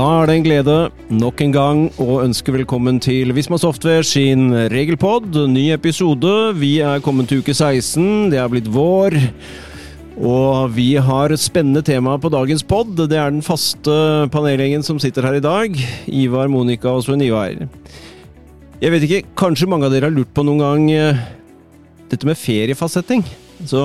Da er det en glede nok en gang å ønske velkommen til Visma Software sin regelpod. Ny episode. Vi er kommet til uke 16. Det er blitt vår. Og vi har et spennende tema på dagens pod. Det er den faste panelgjengen som sitter her i dag. Ivar, Monica og Svein Ivar. Jeg vet ikke, kanskje mange av dere har lurt på noen gang eh, dette med feriefastsetting. Så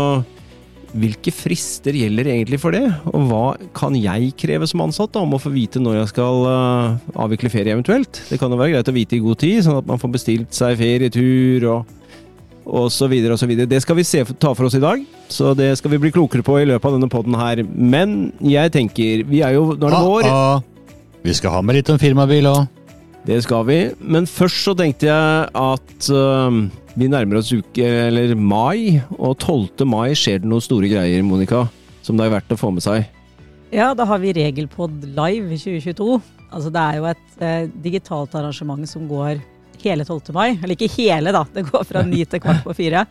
hvilke frister gjelder egentlig for det? Og hva kan jeg kreve som ansatt da, om å få vite når jeg skal uh, avvikle ferie eventuelt? Det kan jo være greit å vite i god tid, sånn at man får bestilt seg ferietur og, og så videre og så videre. Det skal vi se, ta for oss i dag, så det skal vi bli klokere på i løpet av denne poden her. Men jeg tenker, vi er jo Nå er det vår. Vi skal ha med litt om firmabil òg. Det skal vi. Men først så tenkte jeg at uh, vi nærmer oss uke, eller mai, og 12. mai skjer det noen store greier, Monica, som det er verdt å få med seg. Ja, da har vi Regelpod live 2022. Altså det er jo et uh, digitalt arrangement som går hele 12. mai. Eller ikke hele, da. Det går fra ni til kvart på fire.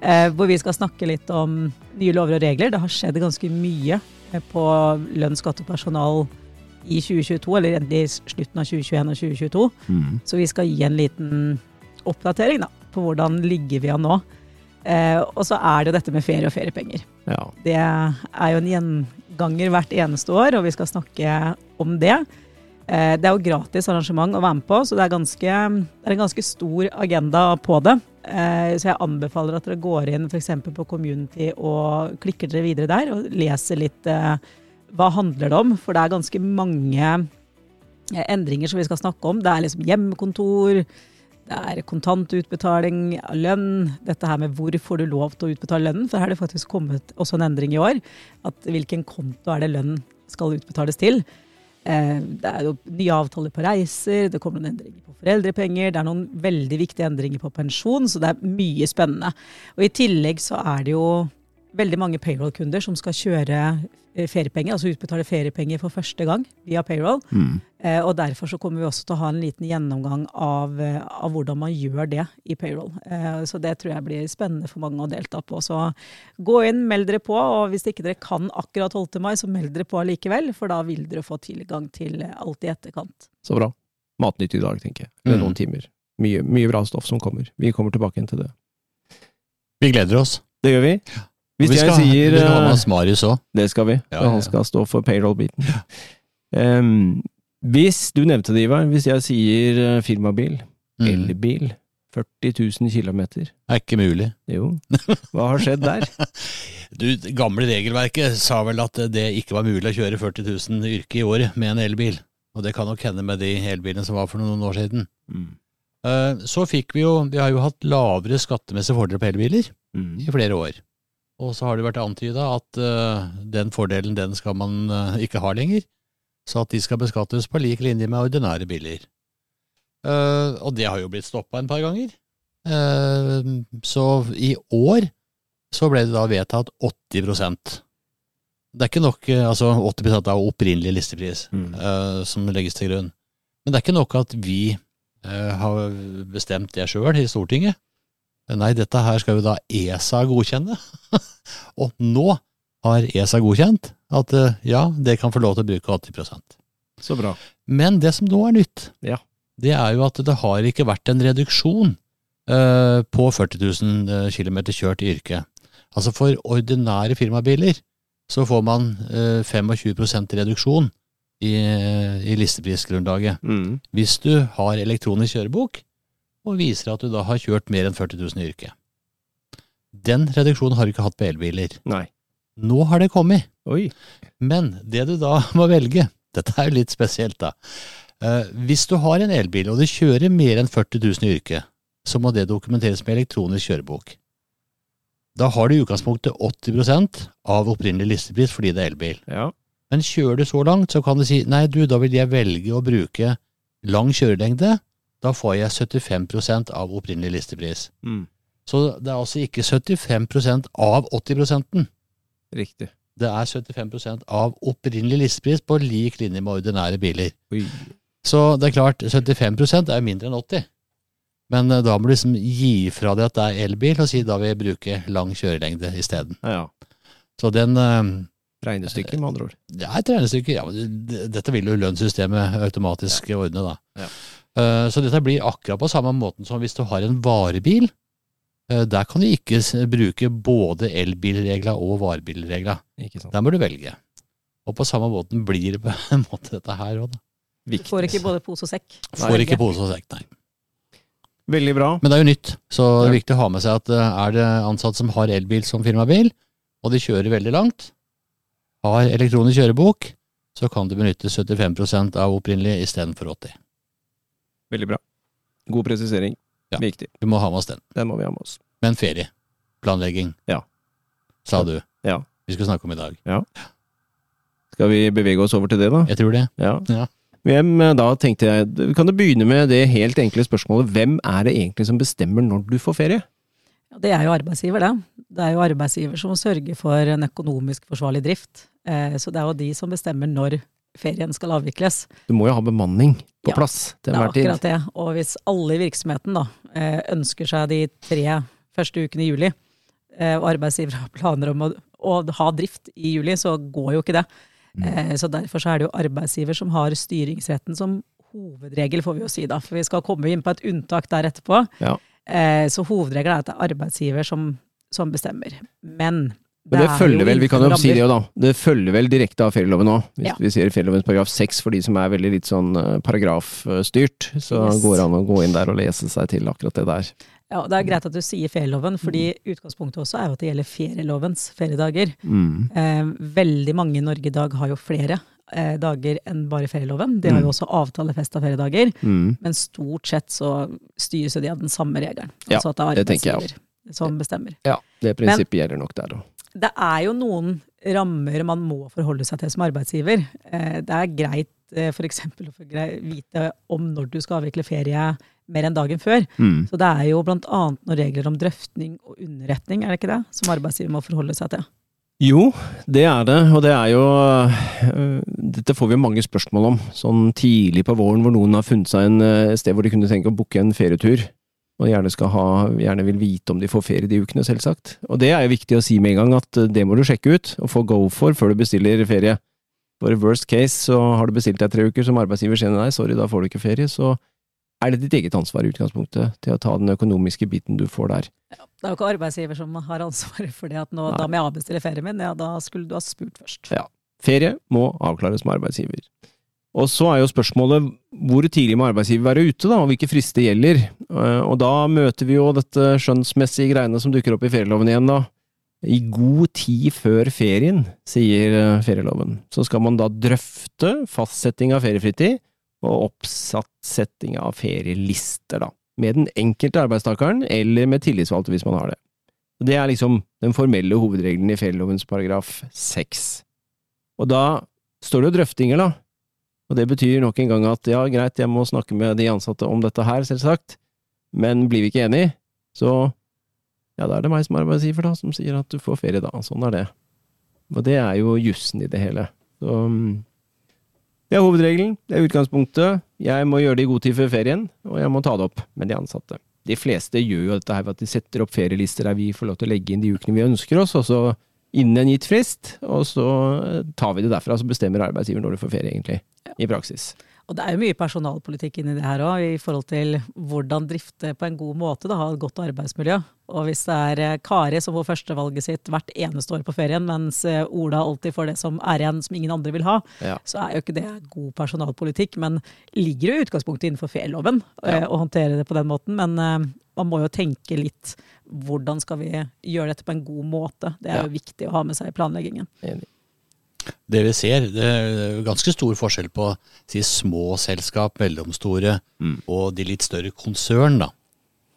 Uh, hvor vi skal snakke litt om nye lover og regler. Det har skjedd ganske mye eh, på lønn, skatt og personal i 2022, eller i slutten av 2021 og 2022. Mm. Så vi skal gi en liten oppdatering da, på hvordan ligger vi an nå. Eh, og så er det jo dette med ferie og feriepenger. Ja. Det er jo en gjenganger hvert eneste år, og vi skal snakke om det. Eh, det er jo gratis arrangement å være med på, så det er, ganske, det er en ganske stor agenda på det. Eh, så jeg anbefaler at dere går inn f.eks. på Community og klikker dere videre der og leser litt eh, hva handler det om? For det er ganske mange eh, endringer som vi skal snakke om. Det er liksom hjemmekontor, det er kontantutbetaling av lønn. Dette her med hvor får du lov til å utbetale lønnen. For her er det faktisk kommet også en endring i år. At hvilken konto er det lønn skal utbetales til. Eh, det er jo nye avtaler på reiser, det kommer noen endringer på foreldrepenger, det er noen veldig viktige endringer på pensjon, så det er mye spennende. Og i tillegg så er det jo veldig mange payroll-kunder som skal kjøre feriepenger, altså utbetale feriepenger for første gang via payroll. Mm. Eh, og derfor så kommer vi også til å ha en liten gjennomgang av, eh, av hvordan man gjør det i payroll. Eh, så det tror jeg blir spennende for mange å delta på. Så gå inn, meld dere på. Og hvis ikke dere kan akkurat 12. mai, så meld dere på allikevel, for da vil dere få tilgang til alt i etterkant. Så bra. Matnytt i dag, tenker jeg. Eller mm. noen timer. Mye, mye bra stoff som kommer. Vi kommer tilbake inn til det. Vi gleder oss. Det gjør vi. Hvis vi skal, jeg sier Vi skal ha med oss Marius òg. Det skal vi. Ja, ja, Han skal stå for payroll-biten. Um, hvis du nevnte det, Ivar, hvis jeg sier uh, firmabil, mm. elbil, 40 000 km Er ikke mulig. Jo. Hva har skjedd der? du, gamle regelverket sa vel at det ikke var mulig å kjøre 40 000 yrke i året med en elbil. Og det kan nok hende med de elbilene som var for noen år siden. Mm. Uh, så fikk vi jo Vi har jo hatt lavere skattemessige fordeler på elbiler mm. i flere år. Og så har det vært antyda at uh, den fordelen den skal man uh, ikke ha lenger, så at de skal beskattes på lik linje med ordinære biler. Uh, og det har jo blitt stoppa en par ganger. så i år så ble det da vedtatt 80% Det er ikke nok, altså 80 av opprinnelig listepris mm. som legges til grunn. Men det er ikke nok at vi har bestemt det sjøl i Stortinget. Nei, dette her skal jo da ESA godkjenne. og nå har ESA godkjent at eh, ja, det kan få lov til å bruke 80% Så bra. Men det som nå er nytt, ja. det er jo at det har ikke vært en reduksjon uh, på 40 000 km kjørt i yrket. Altså for ordinære firmabiler så får man uh, 25 reduksjon i, i listeprisgrunnlaget. Mm. Hvis du har elektronisk kjørebok, og viser at du da har kjørt mer enn 40 000 i yrket. Den reduksjonen har du ikke hatt på elbiler. Nei. Nå har det kommet. Oi. Men det du da må velge, dette er jo litt spesielt da, uh, hvis du har en elbil og du kjører mer enn 40 000 i yrket, så må det dokumenteres med elektronisk kjørebok. Da har du i utgangspunktet 80 av opprinnelig listepris fordi det er elbil. Ja. Men kjører du så langt, så kan du si nei du, da vil jeg velge å bruke lang kjørelengde da får jeg 75 av opprinnelig listepris. Mm. Så det er altså ikke 75% av 80% Riktig. Det er 75% av opprinnelig listepris på lik linje med ordinære biler. Oi. Så det er klart, 75% er mindre enn 80 Men eh, da må du liksom gi fra deg at det er elbil, og si da vil jeg bruke lang kjørelengde isteden. Ja. ja. Så den, eh, Regnestykke, med andre ord. Er et regnestykke. Ja, men dette vil jo lønnssystemet automatisk ordne, da. Ja. Eh, Så dette blir akkurat på samme måten som hvis du har en varebil. Eh, Der kan du ikke bruke både elbilregler og varebilregler. Ikke sant. Der må du velge. Og på samme måten blir det på en måte dette her òg, da. Du får ikke både pose og sekk. Får ikke pose og sekk, nei. Veldig bra. Men det er jo nytt, så det er viktig å ha med seg at eh, er det ansatte som har elbil som firmabil, og de kjører veldig langt, har elektronisk kjørebok, så kan du benytte 75% av opprinnelig istedenfor 80. Veldig bra. God presisering. Ja. Viktig. Vi må ha med oss den. Den må vi ha med oss. Men ferie, planlegging, Ja. sa du. Ja. Vi skal snakke om i dag. Skal vi bevege oss over til det, da? Jeg tror det. Ja. Ja. Hvem, eh, da tenkte jeg, Kan du begynne med det helt enkle spørsmålet hvem er det egentlig som bestemmer når du får ferie? Ja, det er jo arbeidsgiver, det. Det er jo arbeidsgiver som sørger for en økonomisk forsvarlig drift. Eh, Så det er jo de som bestemmer når ferien skal avvikles. Du må jo ha bemanning på Ja, plass til Det er akkurat det. Og hvis alle i virksomheten da eh, ønsker seg de tre første ukene i juli, eh, og arbeidsgiver har planer om å, å ha drift i juli, så går jo ikke det. Mm. Eh, Så derfor så er det jo arbeidsgiver som har styringsretten som hovedregel, får vi jo si da. For vi skal komme inn på et unntak der etterpå. Ja. Så hovedregelen er at det er arbeidsgiver som, som bestemmer. Men Men det er følger vel, vi kan jo si det jo da, det følger vel direkte av ferieloven òg. Hvis Ja. vi sier ferielovens paragraf 6 for de som er veldig litt sånn eh, paragrafstyrt, så Yes. går det an å gå inn der og lese seg til akkurat det der. Ja, Det er greit at du sier ferieloven, fordi utgangspunktet også er jo at det gjelder ferielovens feriedager. Mm. Eh, veldig mange i Norge i dag har jo flere eh, dager enn bare ferieloven. De har Mm. jo også avtalefesta feriedager, Mm. men stort sett så styres jo de av den samme regelen. Ja, Altså at det er arbeidsgiver som bestemmer. Ja, det prinsippet gjelder nok der òg. Det er jo noen rammer man må forholde seg til som arbeidsgiver. Eh, det er greit eh, f.eks. å få vite om når du skal avvikle ferie mer enn dagen før. Mm. Så det er jo annet noen regler om drøftning og underretning, er det ikke det? Som arbeidsgiver må forholde seg til. Jo, det er det, og det er jo øh, Dette får vi mange spørsmål om, sånn tidlig på våren hvor noen har funnet seg en sted hvor de kunne tenke å booke en ferietur, og gjerne, ha, gjerne vil vite om de får ferie de ukene, selvsagt. Og det er jo viktig å si med en gang, at øh, det må du sjekke ut, og få go for før du bestiller ferie. For worst case, så har du bestilt deg tre uker som arbeidsgiver sier nei, sorry, da får du ikke ferie, så er det ditt eget ansvar i utgangspunktet til å ta den økonomiske biten du får der. Det er jo ikke arbeidsgiver som har ansvaret for det at nå, da må jeg avbestille ferien min. Ja, da skulle du ha spurt først. Ja. Ferie må avklares med arbeidsgiver. Og så er jo spørsmålet hvor tidlig må arbeidsgiver være ute, da, og hvilke frister gjelder. Eh, Og da møter vi jo dette skjønnsmessige greiene som dukker opp i ferieloven igjen, da. I god tid før ferien, sier eh, ferieloven. Så skal man da drøfte fastsetting av feriefritid og oppsetting av ferielister, da. Med den enkelte arbeidstakeren, eller med tillitsvalgte hvis man har det. Det er liksom den formelle hovedregelen i ferielovens paragraf seks. Og da står det jo drøftinger, da. Og det betyr nok en gang at ja, greit, jeg må snakke med de ansatte om dette her, selvsagt, men blir vi ikke enige, så ja, da er det meg som arbeidsgiver, da, som sier at du får ferie da. Sånn er det. Og det er jo jussen i det hele. Så det er hovedregelen, det er utgangspunktet. Jeg må gjøre det i god tid før ferien, og jeg må ta det opp med de ansatte. De fleste gjør jo dette her ved at de setter opp ferielister der vi får lov til å legge inn de ukene vi ønsker oss, og så innen en gitt frist, og så eh, tar vi det derfra, så bestemmer arbeidsgiver når du får ferie, egentlig. I praksis. Og det er jo mye personalpolitikk inni det her òg, i forhold til hvordan drifte på en god måte, da, ha et godt arbeidsmiljø. Og hvis det er eh, Kari som får førstevalget sitt hvert eneste år på ferien, mens eh, Ola alltid får det som er igjen som ingen andre vil ha, Ja. så er jo ikke det god personalpolitikk. Men ligger jo i utgangspunktet innenfor ferieloven Ja. å håndtere det på den måten. Men man må jo tenke litt hvordan skal vi gjøre dette på en god måte. Det er Ja. jo viktig å ha med seg i planleggingen. Enig. Det vi ser, det er ganske stor forskjell på si, små selskap, mellomstore Mm. og de litt større konsern, da.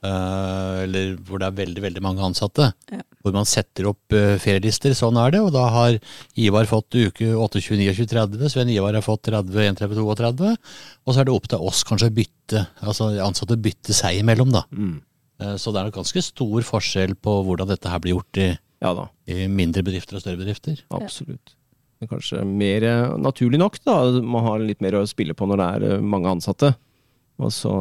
Eh, eller hvor det er veldig, veldig mange ansatte. Ja. Hvor man setter opp uh, ferielister. Sånn er det. Og da har Ivar fått uke 8, 29, 29, 30. Sven Ivar har fått 30, 31, 32. Og så er det opp til oss kanskje å bytte, altså ansatte bytte seg imellom, da. Mm. Eh, så det er nok ganske stor forskjell på hvordan dette her blir gjort i, Ja da, i mindre bedrifter og større bedrifter. absolutt. Men kanskje mer eh, naturlig nok, da. Man har litt mer å spille på når det er eh, mange ansatte. Og så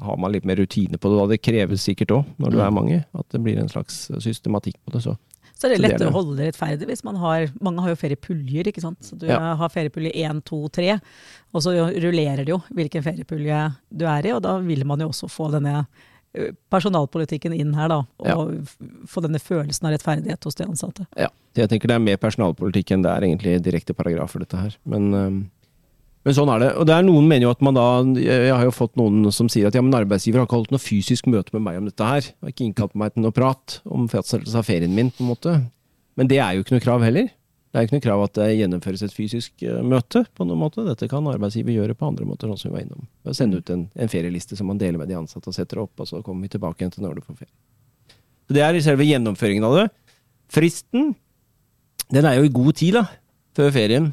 har man litt mer rutine på det, da. Det kreves sikkert òg, når du Mm. er mange. At det blir en slags systematikk på det. Så Så det er lettere å holde det rettferdig hvis man har Mange har jo feriepuljer, ikke sant. Så du Ja. har feriepulje 1, 2, 3, og så rullerer det jo hvilken feriepulje du er i, og da vil man jo også få denne personalpolitikken inn her, da. Og Ja. få denne følelsen av rettferdighet hos de ansatte. Ja. Jeg tenker det er mer personalpolitikk enn det er egentlig direkte paragrafer, dette her. Men, men sånn er det. Og det er noen mener jo at man da Jeg har jo fått noen som sier at ja, men arbeidsgiver har ikke holdt noe fysisk møte med meg om dette her. Har ikke innkalt meg til noe prat om fastsettelse av ferien min, på en måte. Men det er jo ikke noe krav heller. Det er ikke noe krav at det gjennomføres et fysisk eh, møte på noen måte. Dette kan arbeidsgiver gjøre på andre måter, sånn som vi var innom. Sende ut en, en ferieliste som man deler med de ansatte og setter opp, og så kommer vi tilbake igjen til når du får ferie. Så Det er i selve gjennomføringen av det. Fristen den er jo i god tid, da, før ferien.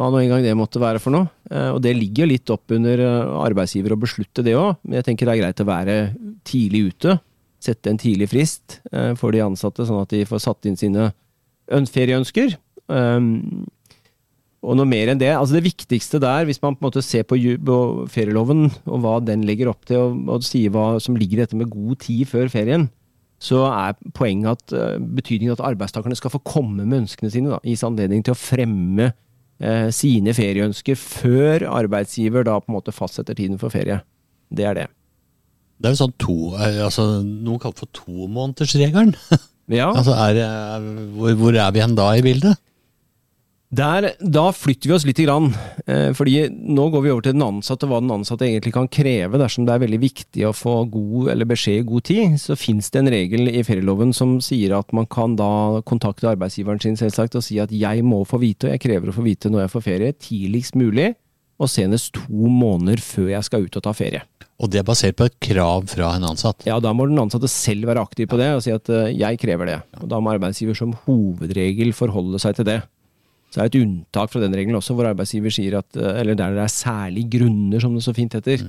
Hva nå engang det måtte være for noe. Eh, Og det ligger litt opp under eh, arbeidsgiver å beslutte det òg, men jeg tenker det er greit å være tidlig ute. Sette en tidlig frist for de ansatte, sånn at de får satt inn sine ferieønsker. Um, og noe mer enn det. altså Det viktigste der, hvis man på en måte ser på ferieloven og hva den legger opp til, og, og sier hva som ligger i dette med god tid før ferien, så er poenget at eh, betydningen at arbeidstakerne skal få komme med ønskene sine. Da, gis anledning til å fremme eh, sine ferieønsker før arbeidsgiver da på en måte fastsetter tiden for ferie. Det er det. Det er jo sånn to, eh, altså noen kaller for tomånedersregelen. Ja, Altså er, hvor, hvor er vi hen da i bildet? Der, da flytter vi oss litt, grann, eh, fordi nå går vi over til den ansatte, hva den ansatte egentlig kan kreve dersom det er veldig viktig å få god eller beskjed i god tid. Så finnes det en regel i ferieloven som sier at man kan da kontakte arbeidsgiveren sin selvsagt og si at jeg må få vite, og jeg krever å få vite når jeg får ferie, tidligst mulig, og senest to måneder før jeg skal ut og ta ferie. Og det er basert på et krav fra en ansatt. Ja, da må den ansatte selv være aktiv på det og si at eh, jeg krever det. Og da må arbeidsgiver som hovedregel forholde seg til det. Så er det et unntak fra den regelen også, hvor arbeidsgiver sier at, eh, eller der det er særlige grunner, som det så fint heter,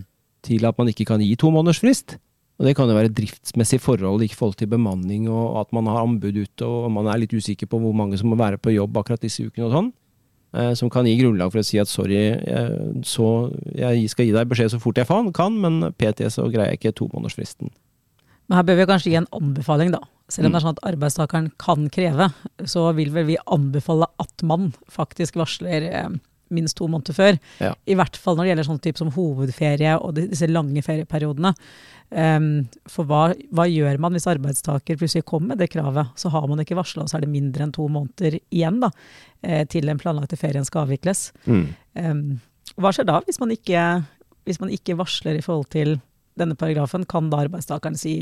til at man ikke kan gi to måneders frist. Og det kan jo være driftsmessige forhold i forhold til bemanning, og at man har anbud ute, og man er litt usikker på hvor mange som må være på jobb akkurat disse ukene og sånn. eh, Som kan gi grunnlag for å si at sorry, jeg, så, jeg skal gi deg beskjed så fort jeg faen kan, men PT så greier jeg ikke tomånedersfristen. Men her bør vi kanskje gi en anbefaling, da. Selv om Mm. det er sånn at arbeidstakeren kan kreve, så vil vel vi anbefale at man faktisk varsler eh, minst to måneder før. Ja. I hvert fall når det gjelder sånn type som hovedferie og disse lange ferieperiodene. Um, for hva, hva gjør man hvis arbeidstaker plutselig kommer med det kravet? Så har man ikke varsla, og så er det mindre enn to måneder igjen da, eh, til den planlagte ferien skal avvikles. Mm. Um, hva skjer da, hvis man, ikke, hvis man ikke varsler i forhold til denne paragrafen? Kan da arbeidstakeren si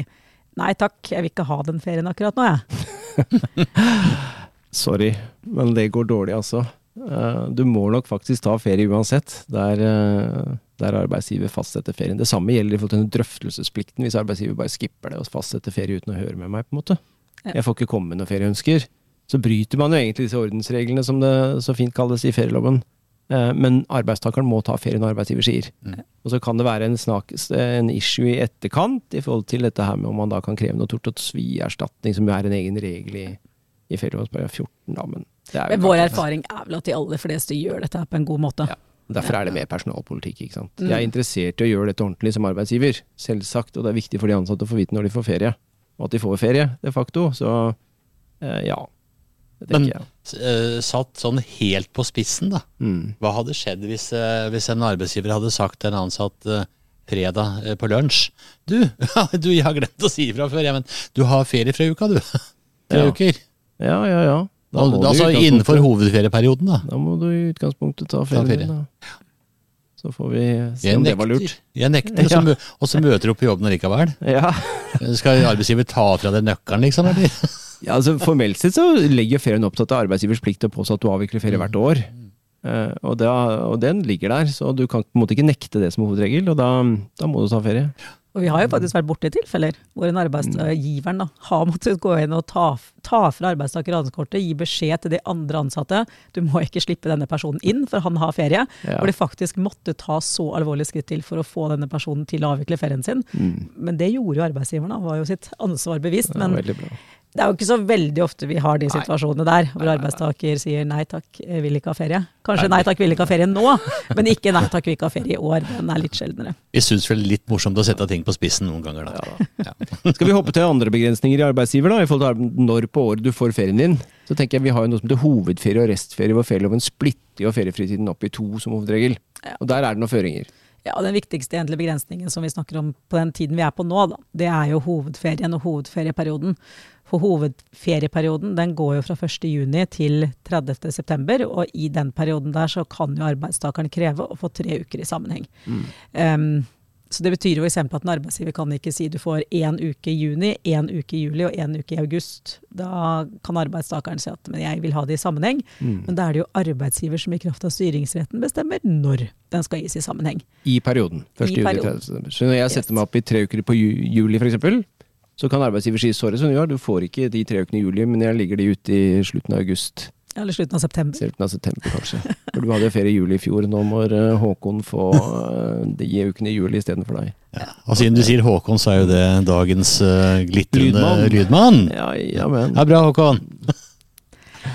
nei takk, jeg vil ikke ha den ferien akkurat nå, jeg. Sorry, men det går dårlig, altså. Eh, Du må nok faktisk ta ferie uansett, der, eh, der arbeidsgiver fastsetter ferien. Det samme gjelder i forhold til den drøftelsesplikten, hvis arbeidsgiver bare skipper det og fastsetter ferie uten å høre med meg, på en måte. Ja. Jeg får ikke komme med noen ferieønsker. Så bryter man jo egentlig disse ordensreglene, som det så fint kalles i ferieloven. Eh, Men arbeidstakeren må ta ferie når arbeidsgiver sier. Mm. Og så kan det være en, snak, en issue i etterkant i forhold til dette her med om man da kan kreve noe tort og svierstatning, som jo er en egen regel i, i ferielovens 14. Da, men Men vår erfaring er vel at de aller fleste gjør dette her på en god måte. Ja. Derfor er det mer personalpolitikk. ikke sant? Mm. Jeg er interessert i å gjøre dette ordentlig som arbeidsgiver, selvsagt. Og det er viktig for de ansatte å få vite når de får ferie, og at de får ferie, de facto. Så eh, ja, Men- jeg. Eh, Satt sånn helt på spissen, da. Mm. Hva hadde skjedd hvis, eh, hvis en arbeidsgiver hadde sagt til en ansatt eh, fredag på lunsj Du, du, jeg har glemt å si ifra før, jeg, men du har ferie fra uka, du. Tre Ja. uker. Ja, ja, ja. Da du altså innenfor hovedferieperioden, da. da må du i utgangspunktet ta ferie. din, Da. Så får vi se Jeg om det var lurt. Jeg nekter, Ja. og så møter du opp på jobben likevel. Ja. Skal arbeidsgiver ta fra deg nøkkelen, liksom? Eller? Ja, altså Formelt sett så legger ferien opp til at det er arbeidsgivers plikt til å påse at du avvikler ferie hvert år. Uh, og, da, og den ligger der, så du kan på en måte ikke nekte det som hovedregel, og da, da må du ta ferie. Og vi har jo faktisk vært borti tilfeller hvor en arbeidsgiveren da, har måttet gå inn og ta, ta fra arbeidstaker adgangskortet, gi beskjed til de andre ansatte du må ikke slippe denne personen inn, for han har ferie. Ja. Hvor de faktisk måtte ta så alvorlige skritt til for å få denne personen til å avvikle ferien sin. Mm. Men det gjorde jo arbeidsgiveren, da, var jo sitt ansvar bevisst. Ja, Men. Det er jo ikke så veldig ofte vi har de Nei. situasjonene der, hvor arbeidstaker sier nei takk, vil ikke ha ferie. Kanskje nei takk, vil ikke ha ferie nå, men ikke nei takk, vil ikke ha ferie i år. Den er litt sjeldnere. Vi syns vel litt morsomt å sette ting på spissen noen ganger, da. Skal vi hoppe til andre begrensninger i arbeidsgiver, da, i forhold til når på året du får ferien din? Så tenker jeg Vi har jo noe som heter hovedferie og restferie, hvor ferieloven splitter jo feriefritiden opp i to som hovedregel. Ja. Og der er det noen føringer. Ja, Den viktigste egentlig begrensningen som vi snakker om på den tiden vi er på nå, da, det er jo hovedferien og hovedferieperioden. For hovedferieperioden den går jo fra 1. juni til 30. september, og i den perioden der så kan jo arbeidstakeren kreve å få tre uker i sammenheng. Um, så det betyr jo f.eks. at en arbeidsgiver kan ikke si du får én uke i juni, én uke i juli og én uke i august. Da kan arbeidstakeren si at men jeg vil ha det i sammenheng. Men da er det jo arbeidsgiver som i kraft av styringsretten bestemmer når den skal gis i sammenheng. I perioden. 1. I juli perioden. 30. Så når jeg setter meg opp i tre uker på ju juli f.eks., så kan arbeidsgiver si sorry, Sonja, du får ikke de tre ukene i juli, men jeg ligger de ute i slutten av august. Eller slutten av september. Slutten av september, kanskje. For du hadde jo ferie i juli i fjor. Nå må eh, Håkon få eh, de ukene i juli istedenfor deg. Og siden du sier Håkon, så er jo det dagens uh, glitrende Lydmann. Ja, ja, men. er bra, Håkon.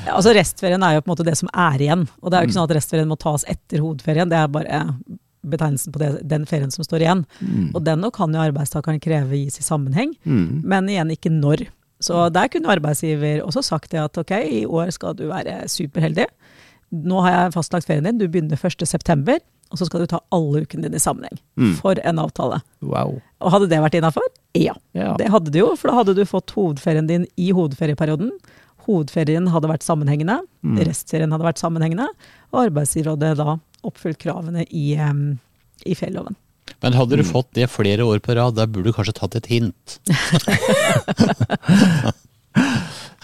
Ja, altså Restferien er jo på en måte det som er igjen. Og det er jo ikke sånn at restferien må tas etter hovedferien, det er bare betegnelsen på det, den ferien som står igjen. Og den nå kan jo arbeidstakeren kreve gis i sammenheng, Mm. men igjen ikke når. Så der kunne arbeidsgiver også sagt det at ok, i år skal du være superheldig. Nå har jeg fastlagt ferien din, du begynner 1.9., og så skal du ta alle ukene dine i sammenheng. Mm. For en avtale. Wow. Og hadde det vært innafor? Ja. Ja. Det hadde du jo, for da hadde du fått hovedferien din i hovedferieperioden. Hovedferien hadde vært sammenhengende, Mm. restferien hadde vært sammenhengende, og arbeidsgiver hadde da oppfylt kravene i, um, i ferieloven. Men hadde du fått det flere år på rad, da burde du kanskje tatt et hint.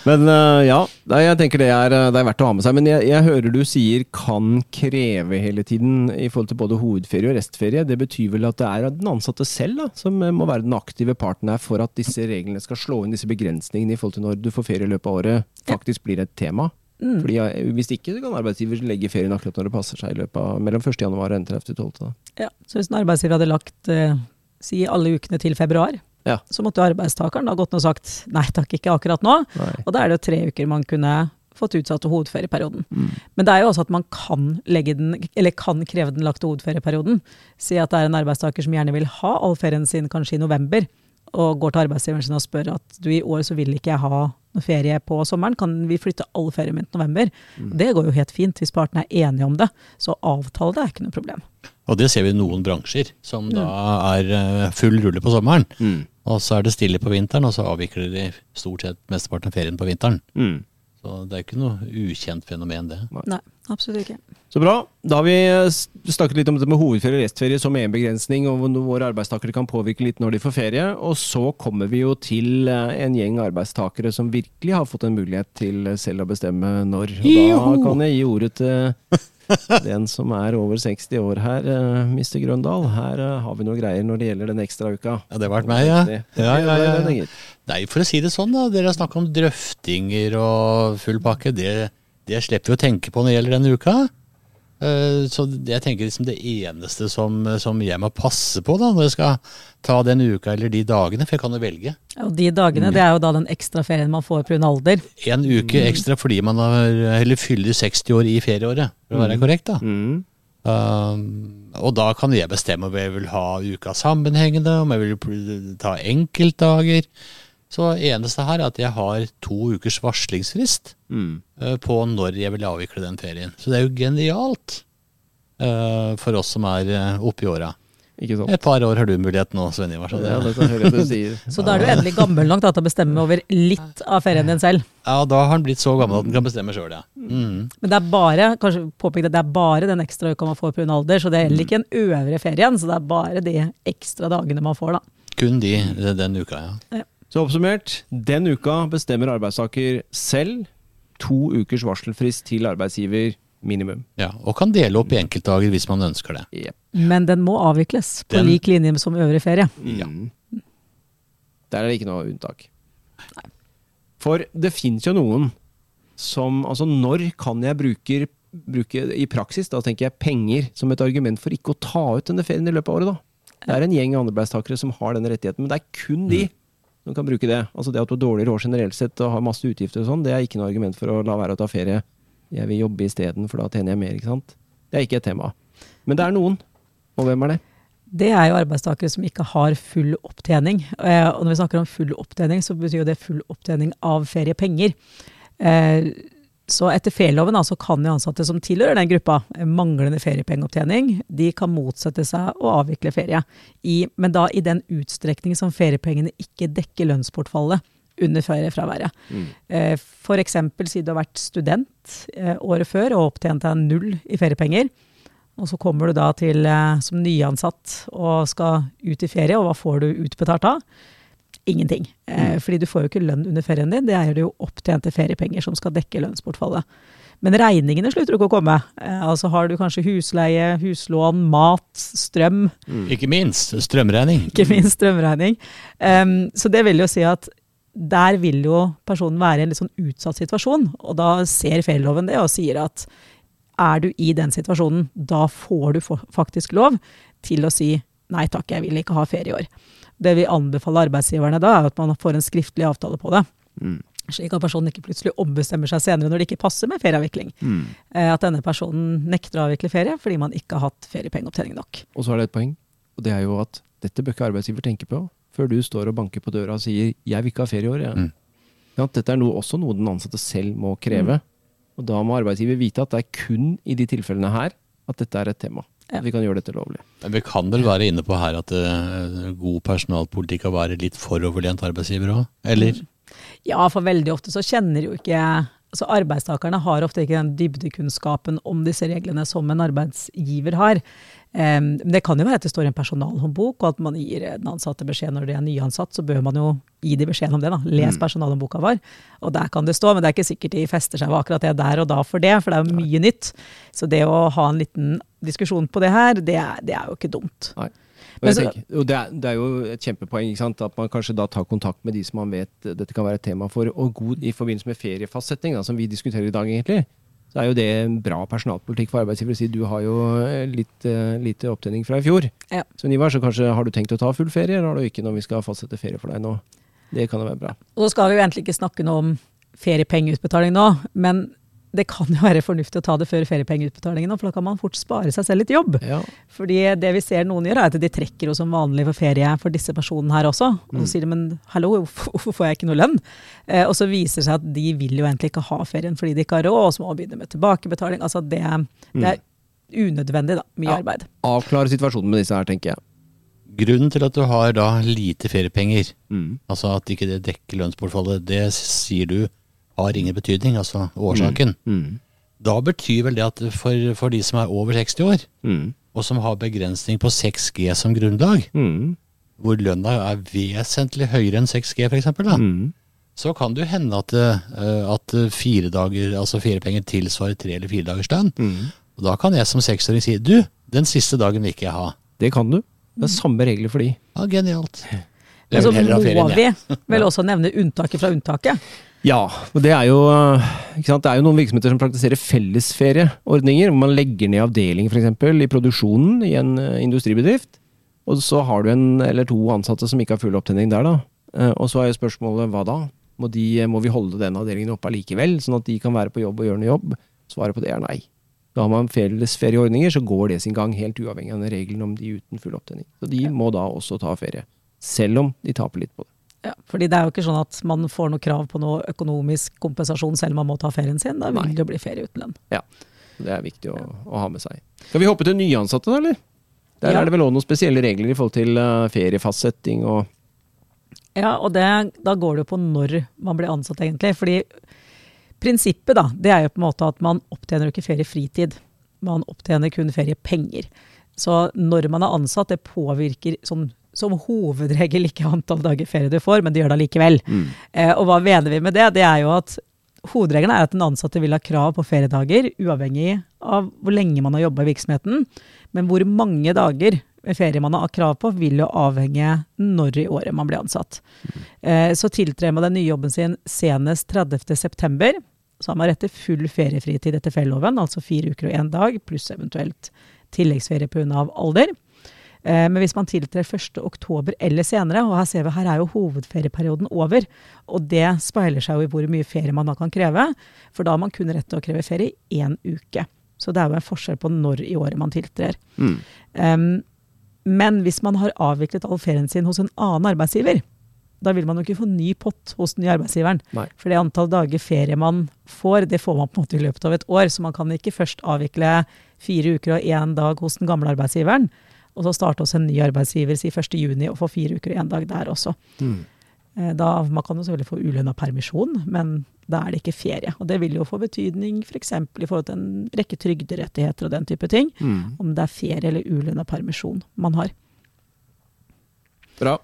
Men eh, ja, jeg tenker det er, eh, det er verdt å ha med seg. Men jeg, jeg hører du sier 'kan kreve' hele tiden i forhold til både hovedferie og restferie. Det betyr vel at det er den ansatte selv da, som eh, må være den aktive parten her for at disse reglene skal slå inn disse begrensningene i forhold til når du får ferie i løpet av året, faktisk blir et tema. Mm. Fordi Hvis ikke så kan arbeidsgiver legge ferien akkurat når det passer seg i løpet av mellom 1. januar og 31.12. Ja. Så hvis en arbeidsgiver hadde lagt eh, si alle ukene til februar, Ja. så måtte arbeidstakeren da gått ned og sagt nei takk, ikke akkurat nå. Nei. Og da er det jo tre uker man kunne fått utsatt hovedferieperioden. Mm. Men det er jo også at man kan, den, eller kan kreve den lagt til hovedferieperioden. Si at det er en arbeidstaker som gjerne vil ha all ferien sin kanskje i november, og går til arbeidsgiveren sin og spør at du i år så vil ikke jeg ha noe ferie på sommeren, kan vi flytte all ferien min til november? Det går jo helt fint hvis partene er enige om det, så avtale det er ikke noe problem. Og det ser vi i noen bransjer, som da er eh, full rulle på sommeren. Mm. Og så er det stille på vinteren, og så avvikler de stort sett mesteparten av ferien på vinteren. Mm. Så det er ikke noe ukjent fenomen, det. Nei, absolutt ikke. Så bra. Da har vi eh, snakket litt om dette med hovedferie og restferie som en begrensning, og hvor våre arbeidstakere kan påvirke litt når de får ferie. Og så kommer vi jo til eh, en gjeng arbeidstakere som virkelig har fått en mulighet til eh, selv å bestemme når. Og da kan jeg gi ordet til den som er over 60 år her, eh, Mr. Grøndal. Her eh, har vi noen greier når det gjelder den ekstra uka. Ja, det har vært meg, ja. Ja, ja, ja, ja. Nei, for å si det sånn, da. Dere har snakka om drøftinger og full pakke. Det, det slipper vi å tenke på når det gjelder denne uka. Eh, Så jeg tenker liksom det eneste som, som jeg må passe på da, når jeg skal ta den uka eller de dagene, for jeg kan jo velge. Og de dagene, det er jo da den ekstra ferien man får pga. alder. En uke ekstra fordi man har, eller fyller 60 år i ferieåret, for å være korrekt. da. Mm. Um, og da kan jeg bestemme om jeg vil ha uka sammenhengende, om jeg vil ta enkeltdager. Så eneste her er at jeg har to ukers varslingsfrist Mm. eh, på når jeg vil avvikle den ferien. Så det er jo genialt uh, for oss som er uh, oppe i åra. Ikke sant? Et par år har du mulighet nå, Sven Ivar. så det- Ja, du sier. Så da er du endelig gammel nok da, til å bestemme over litt av ferien din selv. Ja, da har han blitt så gammel at han kan bestemme sjøl, ja. Mm. Men det er bare kanskje påpeke det, det er bare den ekstra uka man får pga. alder, så det gjelder ikke en øvre ferien, så det er bare de ekstra dagene man får, da. Kun de den uka, ja. ja. Så oppsummert, den uka bestemmer arbeidstaker selv to ukers varselfrist til arbeidsgiver minimum. ja. Og kan dele opp i enkeltdager hvis man ønsker det. Yep. Men den må avvikles på Den- lik linje som øvrig ferie. Ja. Mm. Der er det ikke noe unntak. For det fins jo noen som Altså, når kan jeg bruke, bruke i praksis, da tenker jeg penger som et argument for ikke å ta ut denne ferien i løpet av året, da? Det er en gjeng arbeidstakere som har den rettigheten, men det er kun de Du kan bruke det. Altså det at du har dårlig råd generelt sett og har masse utgifter og sånn, det er ikke noe argument for å la være å ta ferie. Jeg vil jobbe isteden, for da tjener jeg mer, ikke sant. Det er ikke et tema. Men det er noen. Og hvem er det? Det er jo arbeidstakere som ikke har full opptjening. Eh, og når vi snakker om full opptjening, så betyr jo det full opptjening av feriepenger. Så etter ferieloven altså, kan jo ansatte som tilhører den gruppa, eh, manglende feriepengeopptjening, de kan motsette seg å avvikle ferie. I, men da i den utstrekning som feriepengene ikke dekker lønnsbortfallet under feriefraværet. Mm. Eh, F.eks. siden du har vært student eh, året før og opptjent deg null i feriepenger. Og så kommer du da til som nyansatt og skal ut i ferie, og hva får du utbetalt da? Ingenting. Eh, mm. fordi du får jo ikke lønn under ferien din, det er jo opptjente feriepenger som skal dekke lønnsbortfallet. Men regningene slutter ikke å komme. Eh, altså har du kanskje husleie, huslån, mat, strøm. Mm. Ikke minst strømregning. Ikke minst strømregning. Um, så det vil jo si at der vil jo personen være i en litt sånn utsatt situasjon. Og da ser ferieloven det og sier at er du i den situasjonen, da får du faktisk lov til å si nei takk, jeg vil ikke ha ferie i år. Det vi anbefaler arbeidsgiverne da, er at man får en skriftlig avtale på det. Mm. Slik at personen ikke plutselig ombestemmer seg senere når det ikke passer med ferieavvikling. Mm. Eh, at denne personen nekter å avvikle ferie fordi man ikke har hatt feriepengeopptjening nok. Og så er det et poeng, og det er jo at dette bør ikke arbeidsgiver tenke på før du står og banker på døra og sier 'jeg vil ikke ha ferie i år'. Ja. Mm. Ja, dette er noe, også noe den ansatte selv må kreve. Mm. Og da må arbeidsgiver vite at det er kun i de tilfellene her at dette er et tema. Ja. Vi kan gjøre dette lovlig. Men vi kan vel være inne på her at uh, god personalpolitikk kan være litt foroverlent arbeidsgiver òg, eller? Ja, for veldig ofte så kjenner jo ikke altså Arbeidstakerne har ofte ikke den dybdekunnskapen om disse reglene som en arbeidsgiver har. Um, det kan jo være at det står i en personalhåndbok, og at man gir den ansatte beskjed når de er nyansatt, så bør man jo gi de beskjed om det. da. Les mm. personalhåndboka vår. Og der kan det stå, men det er ikke sikkert de fester seg ved akkurat det der og da for det, for det er jo mye nytt. Så det å ha en liten diskusjon på det her, det er, det er jo ikke dumt. Nei. Så, tenker, det, er, det, er, jo et kjempepoeng ikke sant? at man kanskje da tar kontakt med de som man vet dette kan være et tema for. Og god i forbindelse med feriefastsetting, da, som vi diskuterer i dag, egentlig, så er jo det en bra personalpolitikk for arbeidsgiver å si du har jo eh, litt uh, lite opptjening fra i fjor. Ja. Så Nivar, så kanskje har du tenkt å ta full ferie, eller har du ikke når vi skal fastsette ferie for deg nå? Det kan jo være bra. Og så skal vi jo egentlig ikke snakke noe om feriepengeutbetaling nå, men det kan jo være fornuftig å ta det før feriepengeutbetalingen, for da kan man fort spare seg selv litt jobb. Ja. Fordi det vi ser noen gjør, er at de trekker jo som vanlig for ferie for disse personene her også. Og så mm. sier de men hallo, hvorfor får jeg ikke noe lønn? Eh, og så viser det seg at de vil jo egentlig ikke ha ferien fordi de ikke har råd, og så må man begynne med tilbakebetaling. Altså det, det er unødvendig, da. Mye ja. arbeid. Avklare situasjonen med disse her, tenker jeg. Grunnen til at du har da lite feriepenger, mm. altså at ikke det dekker lønnsbortfallet, det sier du har ingen betydning, altså årsaken. Mm. Mm. Da betyr vel det at for, for, de som er over 60 år, mm. og som har begrensning på 6G som grunnlag, mm. hvor lønna er vesentlig høyere enn 6G f.eks., mm. så kan det jo hende at, eh, at fire dager, altså feriepenger tilsvarer tre eller fire dagers lønn. Mm. Og da kan jeg som seksåring si du, den siste dagen vil ikke jeg ha. Det kan du. Det er samme regler for de. Ja, Genialt. Men så må vi vel også nevne unntaket fra unntaket. Ja, det er jo Det er jo noen virksomheter som praktiserer fellesferieordninger. Hvor man legger ned avdeling eksempel i produksjonen i en eh, industribedrift. Og så har du en eller to ansatte som ikke har full opptenning der, da. Eh, og så er jo spørsmålet hva da? Må, de, må vi holde den avdelingen oppe allikevel, sånn at de kan være på jobb og gjøre noe jobb? Svaret på det er nei. Da har man fellesferieordninger, så går det sin gang, helt uavhengig av regelen om de uten full opptenning. Så de må da også ta ferie. Selv om de taper litt på det. Ja, fordi det er jo ikke sånn at man får noe krav på noe økonomisk kompensasjon selv om man må ta ferien sin. Da vil Nei. det bli ferie uten lønn. Ja, det er viktig å, å, ha med seg. Skal vi hoppe til nyansatte, da, eller? Der ja. er det vel òg noen spesielle regler i forhold til uh, feriefastsetting og Ja, og det, da går det jo på når man blir ansatt, egentlig. Fordi prinsippet, da, det er jo på en måte at man opptjener jo ikke feriefritid. Man opptjener kun feriepenger. Så når man er ansatt, det påvirker sånn som hovedregel ikke antall dager ferie du får, men de gjør det allikevel. Mm. Eh, og hva mener vi med det? Det er jo at Hovedregelen er at den ansatte vil ha krav på feriedager, uavhengig av hvor lenge man har jobba i virksomheten. Men hvor mange dager ferie man har krav på, vil jo avhenge når i året man blir ansatt. Eh, så tiltrer man den nye jobben sin senest 30.9. Så har man rett til full feriefritid etter ferieloven, altså fire uker og én dag, pluss eventuelt tilleggsferie pga. alder. Eh, men hvis man tiltrer 1.10 eller senere, og her ser vi her er jo hovedferieperioden over, og det speiler seg jo i hvor mye ferie man da kan kreve, for da har man kun rett til å kreve ferie i én uke. Så det er jo en forskjell på når i året man tiltrer. Mm. Um, men hvis man har avviklet all ferien sin hos en annen arbeidsgiver, da vil man jo ikke få ny pott hos den nye arbeidsgiveren. Nei. For det antall dager ferie man får, det får man på en måte i løpet av et år. Så man kan ikke først avvikle fire uker og én dag hos den gamle arbeidsgiveren, og så starte hos en ny arbeidsgiver si 1.6 og få fire uker og én dag der også. Mm. Eh, da, man kan jo selvfølgelig få ulønna permisjon, men da er det ikke ferie. Og det vil jo få betydning f.eks. For i forhold til en rekke trygderettigheter og den type ting. Mm. Om det er ferie eller ulønna permisjon man har. Bra.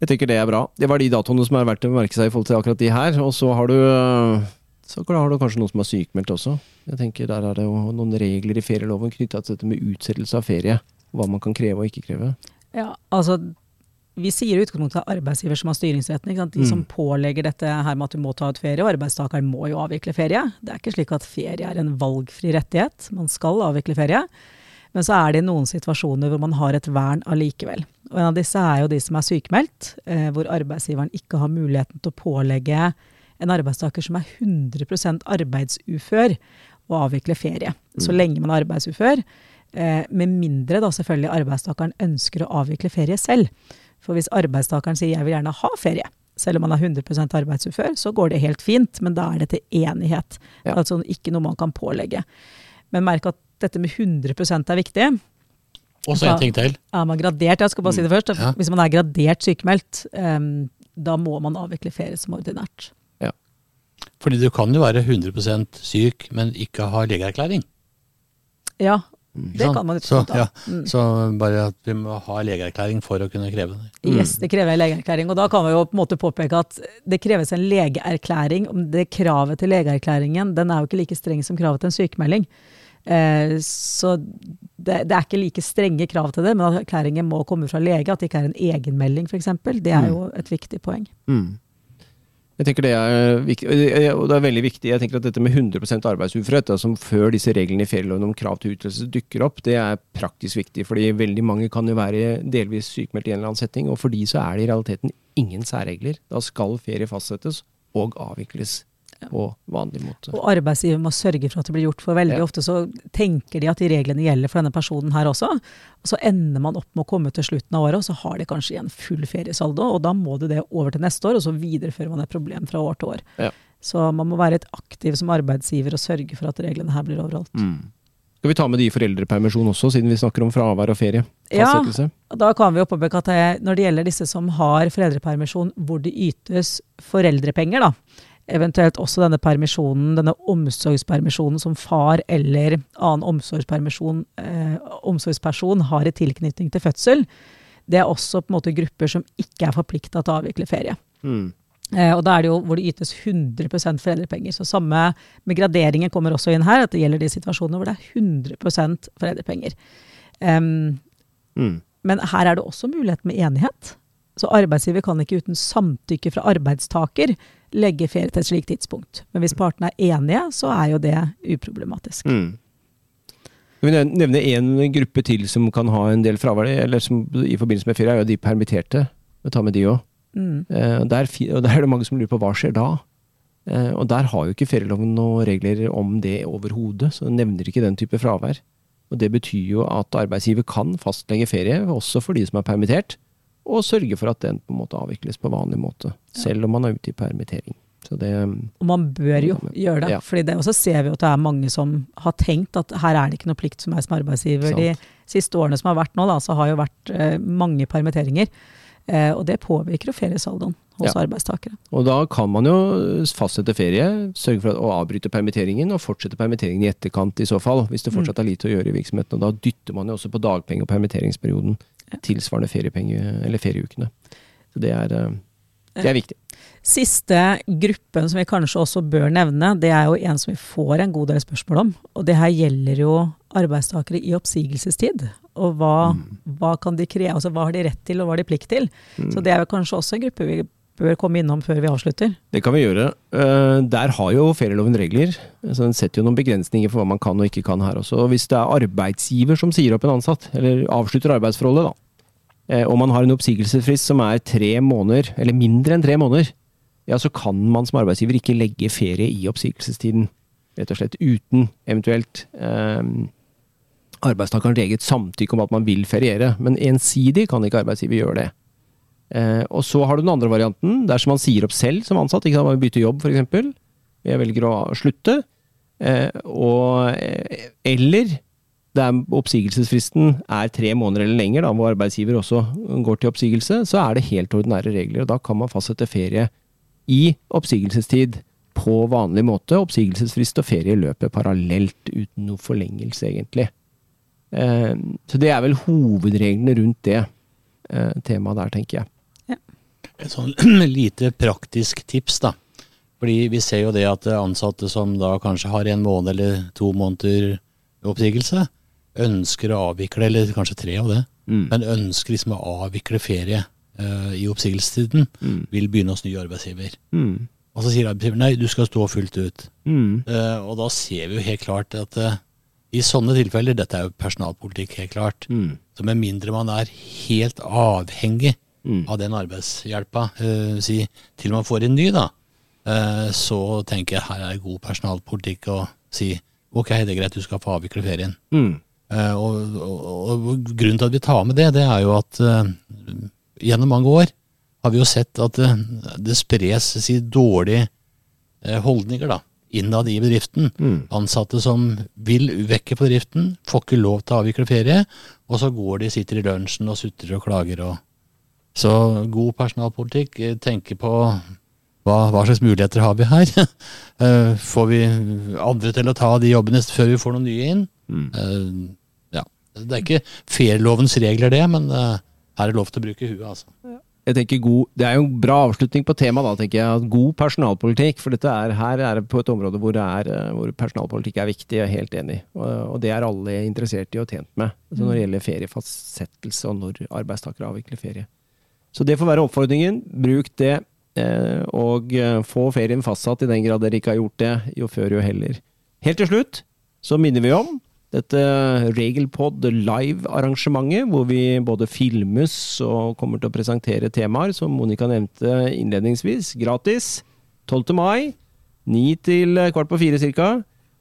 Jeg tenker det er bra. Det var de datoene som er verdt å merke seg i forhold til akkurat de her. Og så har du, så har du kanskje noen som er sykemeldt også. Jeg tenker Der er det jo noen regler i ferieloven knytta til dette med utsettelse av ferie. Hva man kan kreve og ikke kreve. Ja, altså vi sier i utgangspunktet arbeidsgiver som har styringsretten. De mm. som pålegger dette her med at du må ta ut ferie, og arbeidstakeren må jo avvikle ferie. Det er ikke slik at ferie er en valgfri rettighet. Man skal avvikle ferie. Men så er det noen situasjoner hvor man har et vern allikevel. Og en av disse er jo de som er sykemeldt, eh, hvor arbeidsgiveren ikke har muligheten til å pålegge en arbeidstaker som er 100% arbeidsufør, å avvikle ferie. Så mm. lenge man er arbeidsufør. Eh, med mindre da selvfølgelig arbeidstakeren ønsker å avvikle ferie selv. For hvis arbeidstakeren sier 'jeg vil gjerne ha ferie', selv om man er 100% arbeidsufør, så går det helt fint, men da er det til enighet. Ja. Altså ikke noe man kan pålegge. Men merk at dette med 100% er viktig. Og så en ting til. Er man gradert, jeg skal bare si det først. Ja. Hvis man er gradert sykemeldt, um, da må man avvikle ferie som ordinært. Ja. Fordi du kan jo være 100% syk, men ikke ha legeerklæring. Ja, det kan man så, ja, mm. så bare at vi må ha legeerklæring for å kunne kreve det. Mm. Yes, det krever en legeerklæring. Og da kan vi jo på en måte påpeke at det kreves en legeerklæring. Det kravet til legeerklæringen den er jo ikke like streng som kravet til en sykemelding. Eh, så det, det, er ikke like strenge krav til det, men at erklæringen må komme fra lege. At det ikke er en egenmelding, f.eks. Det er mm. jo et viktig poeng. Mm. Jeg tenker det er viktig, og det er veldig viktig. Jeg tenker at dette med 100% da, som før disse reglene i ferieloven om krav til utløselse dukker opp, det er praktisk viktig. fordi veldig mange kan jo være delvis sykemeldt i en eller annen setting, og for de så er det i realiteten ingen særregler. Da skal ferie fastsettes og avvikles på vanlig måte. Og arbeidsgiver må sørge for at det blir gjort, for veldig ja. ofte så tenker de at de reglene gjelder for denne personen her også. Og så ender man opp med å komme til slutten av året, og så har de kanskje igjen full feriesaldo. Og da må du det over til neste år, og så viderefører man et problem fra år til år. Ja. Så man må være litt aktiv som arbeidsgiver og sørge for at reglene her blir overholdt. Mm. Skal vi ta med de foreldrepermisjon også, siden vi snakker om fravær og ferie? Ja, da kan vi oppebeke at når det gjelder disse som har foreldrepermisjon hvor det ytes foreldrepenger, da, eventuelt også denne permisjonen, denne omsorgspermisjonen som far eller annen eh, omsorgsperson har i tilknytning til fødsel, det er også på en måte grupper som ikke er forplikta til å avvikle ferie. Mm. Eh, og da er det jo hvor det ytes 100% foreldrepenger. Så samme med graderingen kommer også inn her, at det gjelder de situasjonene hvor det er 100 foreldrepenger. Um, mm. Men her er det også mulighet med enighet. Så arbeidsgiver kan ikke uten samtykke fra arbeidstaker legge ferie til et slikt tidspunkt. Men hvis partene er enige, så er jo det uproblematisk. Mm. Vi nevne én gruppe til som kan ha en del fravær eller som i forbindelse med ferie, er jo de permitterte. Vi tar med de òg. Mm. Eh, der, og der er det mange som lurer på hva skjer da? Eh, og der har jo ikke ferieloven noen regler om det overhodet, så den nevner ikke den type fravær. Og Det betyr jo at arbeidsgiver kan fastlegge ferie, også for de som er permittert og sørge for at den på en måte avvikles på vanlig måte. Selv om man er ute i permittering. Det, og man bør jo gjøre det, ja. fordi det også ser vi at det er mange som har tenkt at her er det ikke noe plikt som er som arbeidsgiver. Sant. De siste årene som har vært nå, da, så har jo vært eh, mange permitteringer. Eh, og det påvirker jo feriesaldoen hos ja. arbeidstakere. Og da kan man jo fastsette ferie, sørge for å avbryte permitteringen og fortsette permitteringen i etterkant i så fall, hvis det fortsatt mm. er lite å gjøre i virksomheten. Og da dytter man jo også på dagpenge- og permitteringsperioden tilsvarende ferieukene. Så det er, eh, det er viktig. Siste gruppen som vi kanskje også bør nevne, det er jo en som vi får en god del spørsmål om. Og det her gjelder jo arbeidstakere i oppsigelsestid. Og hva, mm. hva kan de kreve, altså hva har de rett til, og hva har de plikt til? Mm. Så det er jo kanskje også en gruppe vi bør komme innom før vi avslutter? Det kan vi gjøre. Eh, der har jo ferieloven regler. Så Den setter jo noen begrensninger for hva man kan og ikke kan her også. Hvis det er arbeidsgiver som sier opp en ansatt, eller avslutter arbeidsforholdet, da, eh, og man har en oppsigelsesfrist som er tre måneder, eller mindre enn tre måneder, ja, så kan man som arbeidsgiver ikke legge ferie i oppsigelsestiden. Rett og slett uten eventuelt eh, arbeidstakerens eget samtykke om at man vil feriere. Men ensidig kan ikke arbeidsgiver gjøre det. Eh, og så har du den andre varianten, dersom man sier opp selv som ansatt. ikke sant, Man bytter jobb, f.eks. Jeg velger å slutte. Eh, og, eh, eller det oppsigelsesfristen er tre måneder eller lenger, da, hvor arbeidsgiver også går til oppsigelse, så er det helt ordinære regler. og Da kan man fastsette ferie i oppsigelsestid på vanlig måte. Oppsigelsesfrist og ferie løper parallelt uten noe forlengelse, egentlig. Eh, så det er vel hovedreglene rundt det eh, temaet der, tenker jeg. Et sånn lite praktisk tips, da. Fordi vi ser jo det at ansatte som da kanskje har en måned eller to måneder oppsigelse, ønsker å avvikle, eller kanskje tre av det, mm. men ønsker liksom å avvikle ferie uh, i oppsigelsestiden, mm. vil begynne hos ny arbeidsgiver. Mm. Og så sier arbeidsgiver nei, du skal stå fullt ut. Uh, og da ser vi jo helt klart at uh, i sånne tilfeller, dette er jo personalpolitikk, helt klart, mm. så med mindre man er helt avhengig mm. av den arbeidshjelpa, uh, si, til man får en ny, da, uh, så tenker jeg her er god personalpolitikk å si ok, det er greit, du skal få avvikle ferien. Mm. Uh, og, og, og, grunnen til at vi tar med det, det er jo at gjennom mange år har vi jo sett at det spres si, dårlige holdninger, da innad i bedriften. Mm. Ansatte som vil vekke på bedriften, får ikke lov til å avvikle ferie, og så går de, sitter i lunsjen og sutrer og klager. Og. Så god personalpolitikk, tenker tenke på hva, hva, slags muligheter har vi her? Eh, får vi andre til å ta de jobbene før vi får noen nye inn? Mm. Uh, ja. Det er ikke ferielovens regler, det, men her er det lov til å bruke huet, altså. Ja jeg tenker god, Det er jo en bra avslutning på temaet, da, tenker jeg. God personalpolitikk. For dette er, her er det på et område hvor, er, eh, hvor personalpolitikk er viktig, jeg er helt enig. Og, og, det er alle interessert i og tjent med. Altså når det gjelder feriefastsettelse og når arbeidstakere avvikler ferie. Så det får være oppfordringen. Bruk det. Eh, og eh, få ferien fastsatt i den grad dere ikke har gjort det. Jo før, jo heller. Helt til slutt så minner vi om dette Regelpod live-arrangementet, hvor vi både filmes og kommer til å presentere temaer, som Monica nevnte innledningsvis, gratis. 12. mai, 9 til kvart på fire cirka.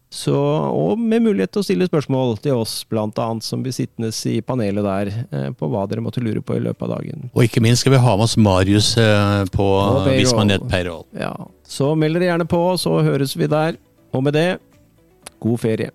Så, og med mulighet til å stille spørsmål til oss, annet, som blir sittende i panelet der, eh, på hva dere måtte lure på i løpet av dagen. Og ikke minst skal vi ha med oss Marius eh, på Vismanet Payroll. Ja, så meld dere gjerne på, så høres vi der. Og med det, god ferie.